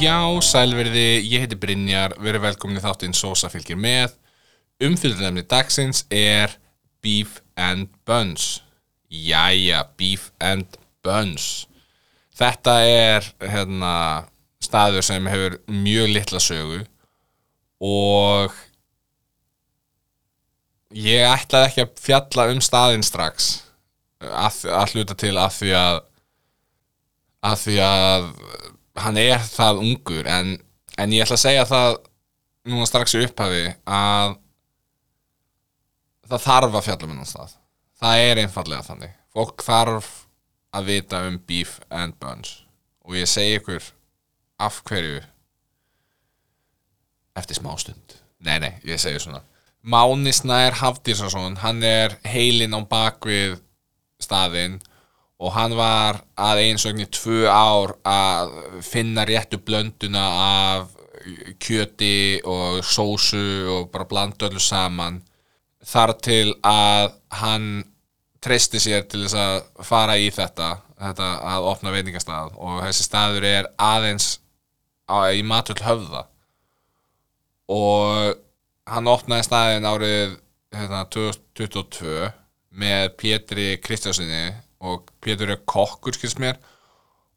Já, sælverði, ég heiti Brynjar, verið velkomin í þáttinn Sosa fylgir með. Umfylgjulegni dagsins er Beef and Buns. Jæja, Beef and Buns. Þetta er hérna, staður sem hefur mjög litla sögu og ég ætlaði ekki að fjalla um staðinn strax að, að hluta til að því að að því að hann er það ungur en, en ég ætla að segja það núna strax í upphafi að það þarf að fjalla með náttúrulega það er einfallega þannig. Fólk þarf að vita um beef and buns. Og ég segi ykkur af hverju eftir smá stund. Nei nei, ég segi svona. Máni Snær Hafdísarsson hann er heilinn á bakvið staðinn og hann var að einsögn í tvö ár að finna réttu blönduna af kjöti og sósu og bara blanda öllu saman. Þar til að hann treysti sér til þess að fara í þetta, þetta að opna veitingastað. Og þessi staður er aðeins á, í matöld höfða. Og hann opnaði staðin árið hérna, 2022 með Pétri Kristjásinni og Pétur er kokkur skils mér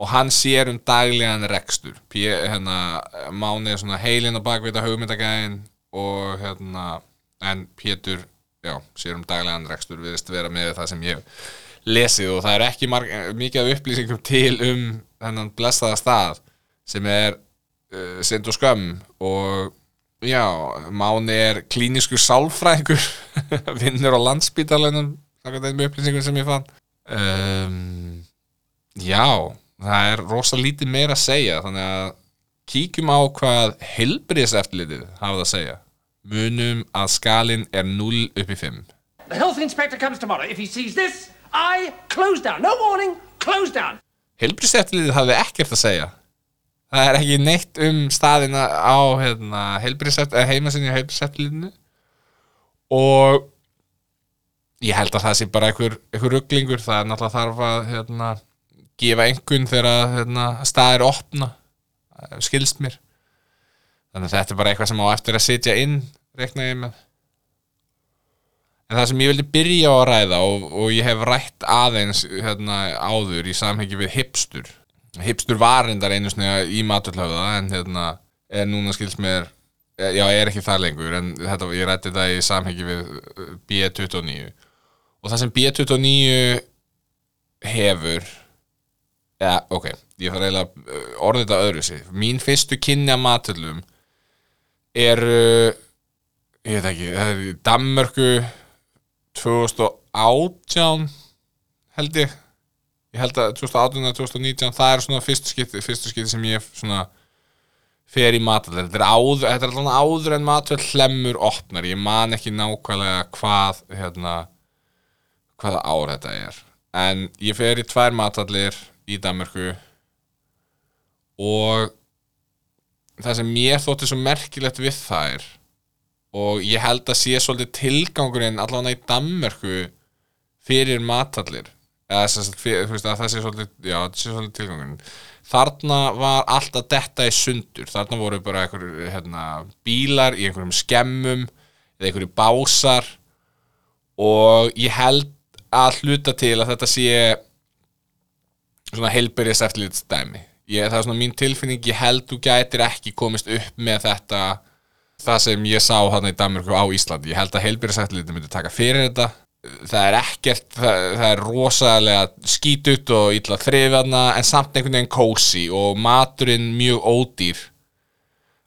og hann sér um daglegan rekstur. P hérna, Máni er svona heilin á bakvita hugmyndagæðin og hérna en Pétur, já, sér um daglegan rekstur viðist vera með það sem ég lesið og það er ekki mikið af upplýsingum til um þennan blessaða stað sem er uh, sind og skömm og já, Máni er klíniskur sálfræðingur vinnur á landsbítalunum það er með upplýsingum sem ég fann um, já það er rosa lítið meira að segja þannig að kíkjum á hvað helbriðseftlitið hafa það að segja munum að skalin er 0 upp í 5 The health inspector comes tomorrow. If he sees this, I close down. No warning, close down. helbriðseftlitið hafði ekkert að segja það er ekki neitt um staðina á hérna, heimasinni á helbriðseftlitinu og ég held að það sé bara einhver, einhver rugglingur, það er náttúrulega þarf að hérna, gefa einhvern þegar hérna, staðir opna skilst mér. Þannig að þetta er bara eitthvað sem á eftir að sitja inn reikna ég með. En það sem ég vildi byrja á að ræða og, og ég hef rætt aðeins hérna, áður í samhengi við hipstur. Hipstur var reyndar einu snega í maturlöfða en hérna, núna skilst mér já, er ekki það lengur en þetta, ég rætti þetta í samhengi við uh, B29 og það sem B29 hefur ja, ok, ég þarf eiginlega uh, orðið þetta öðru sig mín fyrstu kynni að maturlum er ég veit ekki, það er í Danmörku 2018 held ég. Ég held að 2018 eða 2019 það er svona fyrstu skipti, fyrstu skipti sem ég svona fer í matvöld þetta er áður, þetta er áður en matvöld hlemur opnar, ég man ekki nákvæmlega hvað hérna, hvaða ár þetta er. En ég fer í tvær matvöldir í Danmarku og það sem mér þótti svo merkilegt við þær og ég held að sé svolítið tilgangurinn allavega í Danmarku fyrir matallir eða það sé svolítið, já, sé svolítið tilgangurinn. Þarna var alltaf detta í sundur. Þarna voru bara einhverju hérna, bílar í einhverjum skemmum eða einhverju básar og ég held að hluta til að þetta sé svona heilbyrjast eftirlítið dæmi ég, það er svona mín tilfinning, ég held þú gætir ekki komist upp með þetta það sem ég sá hann í Danmarku á Íslandi, ég held að heilbyrjast eftirlítið myndi taka fyrir þetta. Það er ekkert, það, það er rosalega skítut og illa þrifjarna en samt einhvern veginn kósi og maturinn mjög ódýr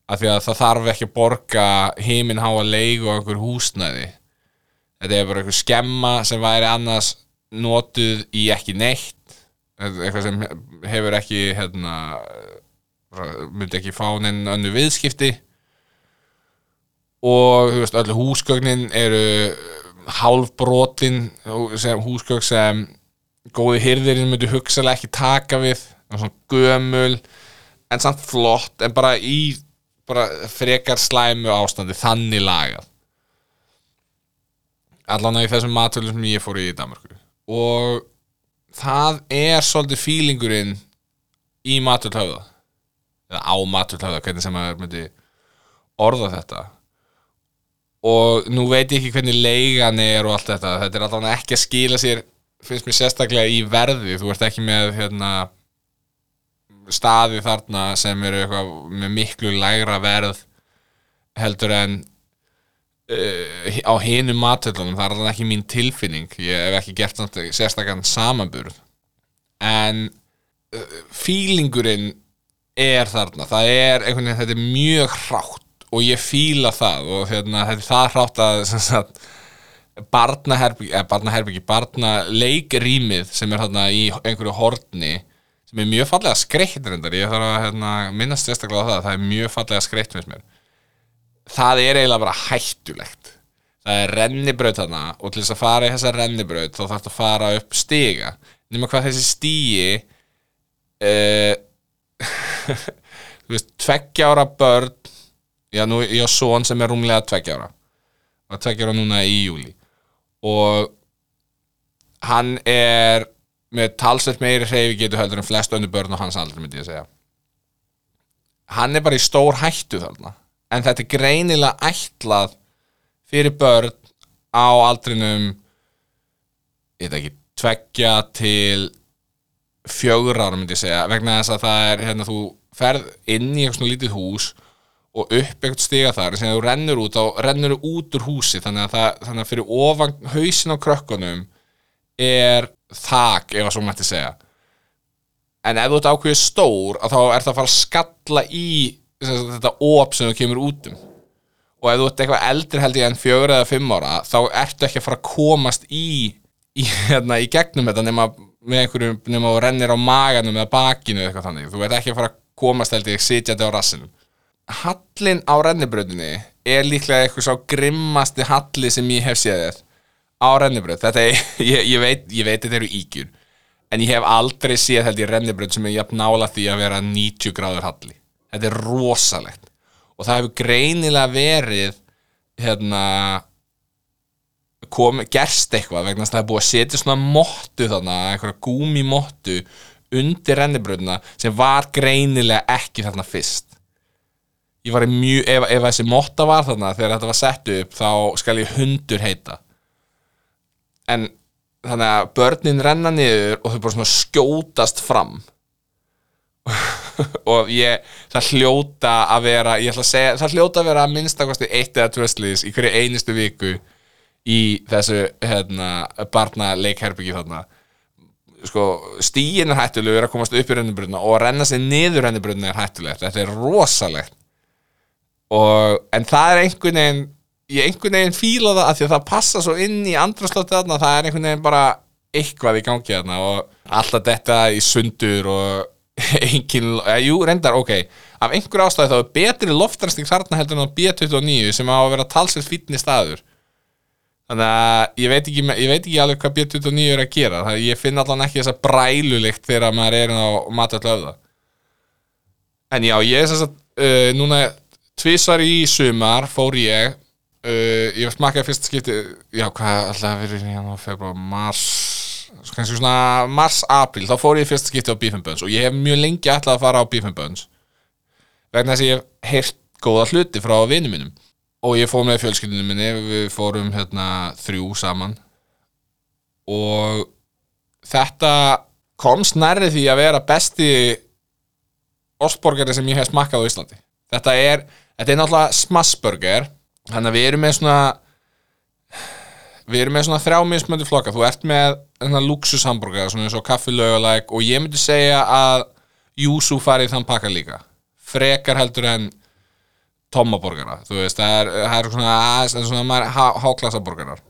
af því að það þarf ekki að borga heiminn háa leik og einhver húsnæði þetta er bara einhver skemma sem væri annars notuð í ekki neitt. Eitthvað sem hefur ekki hérna myndi ekki fá neinn önnu viðskipti. Og þú veist, öllu húsgögnin eru hálfbrotin sem húsgögg sem góði hyrðirinn myndi hugsalega ekki taka við. Svona gömul en samt flott en bara í bara frekar slæmu ástandi þannig lagað allan að í þessum matvöldum sem ég fór í Danmarku og það er svolítið fílingurinn í matvöldhauða eða á maturhöfða, hvernig sem maður myndi orða þetta. Og nú veit ég ekki hvernig leigan er og allt þetta, þetta er allavega ekki að skila sér finnst mér sérstaklega í verði þú ert ekki með hérna, staði þarna sem eru með miklu lægra verð heldur en uh, á hinum matöldunum það er alveg ekki mín tilfinning. Ég hef ekki gert sérstakann samanburð. En uh, feelingurinn er þarna. Það er einhvern veginn, þetta er mjög hrátt og ég fíla það og hérna, þetta er það hrátt að sagt, barnaherbyggi, eða barnaherbyggi barnaleikrýmið sem er hérna í einhverju horni sem er mjög fallega skreitt reyndar, ég þarf að hérna, minnast sérstaklega á það, það er mjög fallega skreitt með mér það er eiginlega bara hættulegt. Það er rennibraut þarna og til þess að fara í þessa rennibraut þá þarfst að fara upp stiga. Nema hvað þessi stíi uh, þú veist, tveggja ára börn já, nú, ég á son sem er rúmlega tveggja ára. Og tveggja ára núna í júli og hann er með talsveit meiri hreyfi getur heldur en flest öndu börn og hans aldrei myndi ég segja. Hann er bara í stór hættu þarna en þetta er greinilega ætlað fyrir börn á aldrinum ég veit ekki tveggja til fjögur ára myndi ég segja vegna þess að það er hérna þú ferð inn í eitthvað svona lítið hús og upp eitthvað stiga þar sem þú rennur út þá rennur út úr húsi þannig að, það, þannig að fyrir ofan hausin á krökkunum er þak ef að svo mætti segja. En ef þú ert ákveðið stór að þá er það að fara að skalla í þetta op sem þú kemur út um. Og ef þú ert eitthvað eldri held ég en fjögur eða fimm ára þá ertu ekki að fara að komast í í, hérna, í gegnum þetta nema með einhverjum, nema þú rennir á maganum eða bakinu eða eitthvað þannig, þú ert ekki að fara að komast held ég sitjandi á rassinum. Hallin á rennibröðinni er líklega eitthvað svo grimmasti halli sem ég hef séð þér á rennibröð, þetta er, ég, ég veit ég veit þetta eru ígjur en ég hef aldrei séð held ég rennibröð sem er jafn nála því að vera 90 gráður halli þetta er rosalegt. Og það hefur greinilega verið hérna kom, gerst eitthvað vegna að það er búið að setja svona mottu þarna, einhverja gúmi mottu undir rennibröðina sem var greinilega ekki þarna fyrst. Ég var í mjög, ef, ef þessi motta var þarna þegar þetta var sett upp þá skal ég hundur heita. En þannig að börnin renna niður og þau bara svona skjótast fram og ég, það hljóta að vera, ég ætla að segja það hljóta að vera að minnstakosti eitt eða tvöstlýs í hverju einustu viku í þessu hérna, barna leikherbyggi þarna. Sko, stíin er hættulegur að komast upp í rennibrunna og að renna sig niður rennibrunna er hættulegt, þetta er rosalegt. Og, en það er einhvern veginn ég einhvern veginn fíla það að því að það passa svo inn í andraslótið þarna það er einhvern veginn bara eitthvað í gangi þarna og alltaf þetta í sundur og engin, ja, jú reyndar, ok. Af einhver ástæði þá er betri loftarsting þarna heldur en á B29 sem á að vera talsveit fítni staður. Þannig að ég veit ekki, ég veit ekki alveg hvað B29 er að gera. Það ég finn allan ekki þessa brælulikt þegar maður er á matalöfða en já, ég er þess að uh, núna tvísar í sumar fór ég uh, ég smakkaði fyrst skipti já, hvað alltaf verið í janúar, februar, mars kannski svona mars-april þá fór ég fyrst skipti á Beef and Buns og ég hef mjög lengi ætlað að fara á Beef and Buns vegna þess að ég hef heyrt góða hluti frá vinum mínum. Og ég fór með fjölskyldinu minni við fórum hérna þrjú saman. Og þetta komst nærri því að vera besti ostborgari sem ég hef smakkað á Íslandi. Þetta er, þetta er náttúrulega smassburger þannig að við erum með svona við erum með svona þrjá mismöndu flokka þú ert með luxus hambúrgar svona eins og kaffilaugalæk og ég myndi segja að Júsú farið þann pakka líka. Frekar heldur en tomaborgara þú veist, það er, það er svona, svona, svona há, háklassaborgarar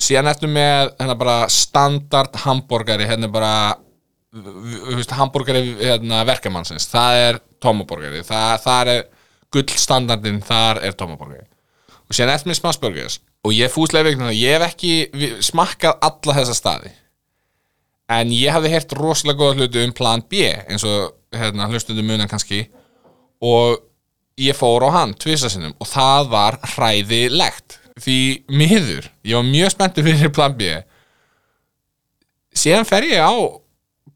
síðan ertu með hérna bara standard hambúrgari hérna bara hambúrgari hérna, verkamannsins. Það er tomaborgari það, það er gullstandardin þar er tomaborgari og síðan eftir með smassburgers og ég fúslega veikna það, ég hef ekki smakkað alla þessa staði. En ég hafði heyrt rosalega góða hluti um plan B eins og hérna, hlustundu munan kannski. Og ég fór á hann tvisasinnum og það var hræðilegt. Því miður, ég var mjög spenntur fyrir plan B. Síðan fer ég á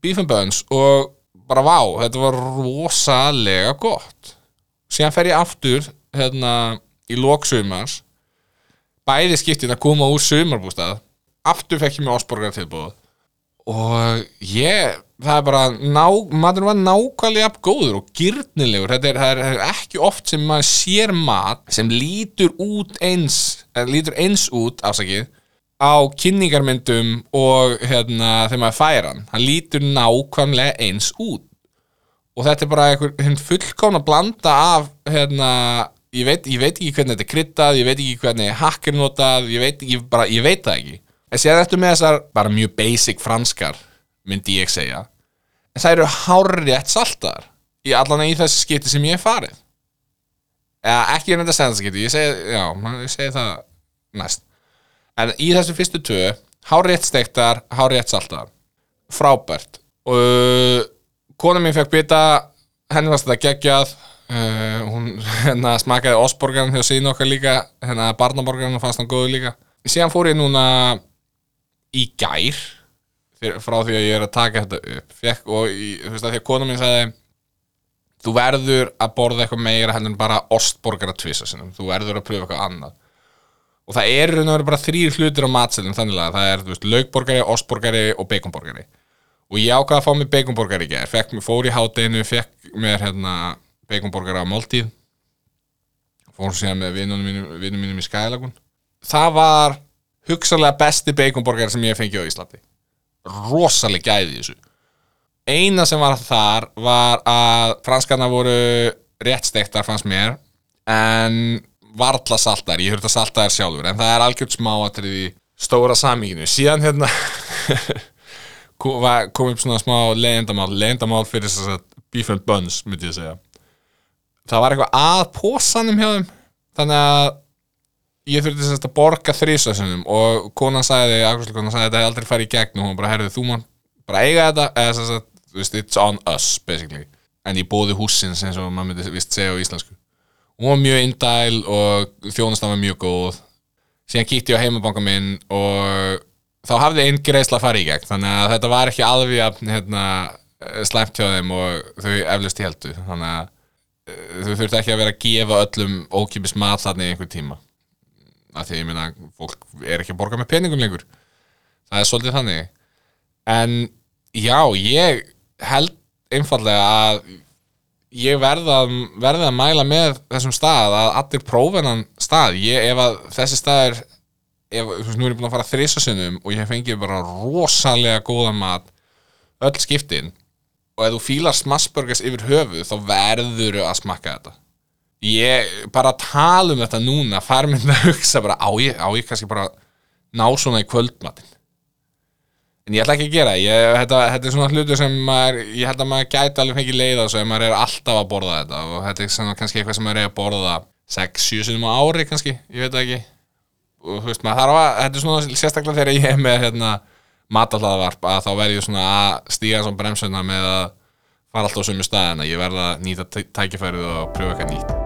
Beef and Buns og bara vá, þetta var rosalega gott. Síðan fer ég aftur hérna í loksumars bæði skiptin að koma úr sumarbústað. Aftur fekk ég mig Osborgar tilbúð og ég það er bara, ná, maður var nákvæmlega góður og gyrnilegur þetta er, það er, ekki oft sem maður sér mat sem lítur út eins eða lítur eins út, afsakið á kynningarmyndum og hérna þegar maður fær hann. Hann lítur nákvæmlega eins út. Og þetta er bara einhver hinn fullkomna blanda af hérna, ég veit, ég veit ekki hvernig þetta er kryttað, ég veit ekki hvernig hakk er notað, ég veit, ég bara, ég veit það ekki. En séðan eftir með þessar bara mjög basic franskar myndi ég segja. En það eru hárrétt saltar í allan í þessi skipti sem ég hef farið. Eða ekki en þetta senast skipti ég segi, já, ég segi það næst. En í þessu fyrstu tvö hárrétt steiktar, hárrétt saltar frábært. Og uh, kona mín fekk bita henni varst þetta geggjað uh, hún hérna smakaði Osborgan hjá síðan okkar líka. Hérna barnaborgan og fannst hann góðu líka. Síðan fór ég núna í gær fyrir, frá því að ég er að taka þetta upp. Fekk, og í, þú veist að því að kona mín sagði þú verður að borða eitthvað meira heldur en bara ostborgara tvisa sinum þú verður að pröfa eitthvað annað. Og það er og veru bara þrýr hlutir á matselin þannig að það er, veist, laugborgari, ostborgari og baconborgari. Og ég ákvaða að fá mér baconborgari í gær, fekk fór í hátdeinu fekk mér hérna baconborgara á máltíð. Fór síðan með vinnunum mínum, vinnum mínum í Skylagun það var hugsalega besti baconborgari sem ég hef fengið á Íslandi. Rosaleg gæði þessu. Eina sem var þar var að franskarna voru rétt stektar fannst mér en varla saltar, ég hurta saltar sjálfur en það er algjört smáatrið í stóra samíkinu, síðan hérna kom, upp svona smá leiðindamál, leiðindamál fyrir þess að and buns, myndi ég segja það var eitthvað að pósanum hjá þeim. Þannig að ég þurfti sem sagt að borga þrísasunum og konan sagði, afgjörslukonan sagði að þetta hefði aldrei farið í gegn. Og hún bara, herrðu, þú mann bara eiga þetta, eða sem sagt, þú veist, it's on us, basically. En ég bóði húsins eins og maður myndi vist segja á íslensku. Hún var mjög indæl og þjónustan var mjög góð. Síðan kíkti ég á heimabanka minn og þá hafði einn greiðsla farið í gegn. Þannig að þetta var ekki alveg hérna, slæmt hjá þeim og þau eflust heldu þannig að eh, þau þurfti ekki að vera að gefa öllum ókipis mat þarna í einhver tíma. Af því ég meina fólk er ekki að borga með peningum lengur. Það er svolítið þannig. En já, ég held einfallega að ég verða, verða að mæla með þessum stað að allir prófennan stað. Ég, ef að þessi stað er ef, þú veist, nú er ég búin að fara þrísasinnum og ég hef fengið bara rosalega góðan mat öll skiptin og ef þú fílar smassburgers yfir höfuð þá verður að smakka þetta. Ég bara tala um þetta núna fær mér að hugsa bara á ég, á ég kannski bara ná svona í kvöldmatin en ég ætla ekki að gera ég, þetta, þetta er svona hlutur sem maður, ég held að maður gæti alveg fengið leið á þessu ef maður er alltaf að borða þetta. Og þetta er svona kannski eitthvað sem maður er að borða 6-7 sinum á ári kannski, ég veit ekki. Og þú veist maður þarf að, þetta er svona sérstaklega þegar ég er með hérna matallaðvarp að þá verð ég svona að stíga svona bremsuna með að fara alltaf á sömu staðina, ég verð að nýta tæ- tækifærið og pröfa eitthvað nýtt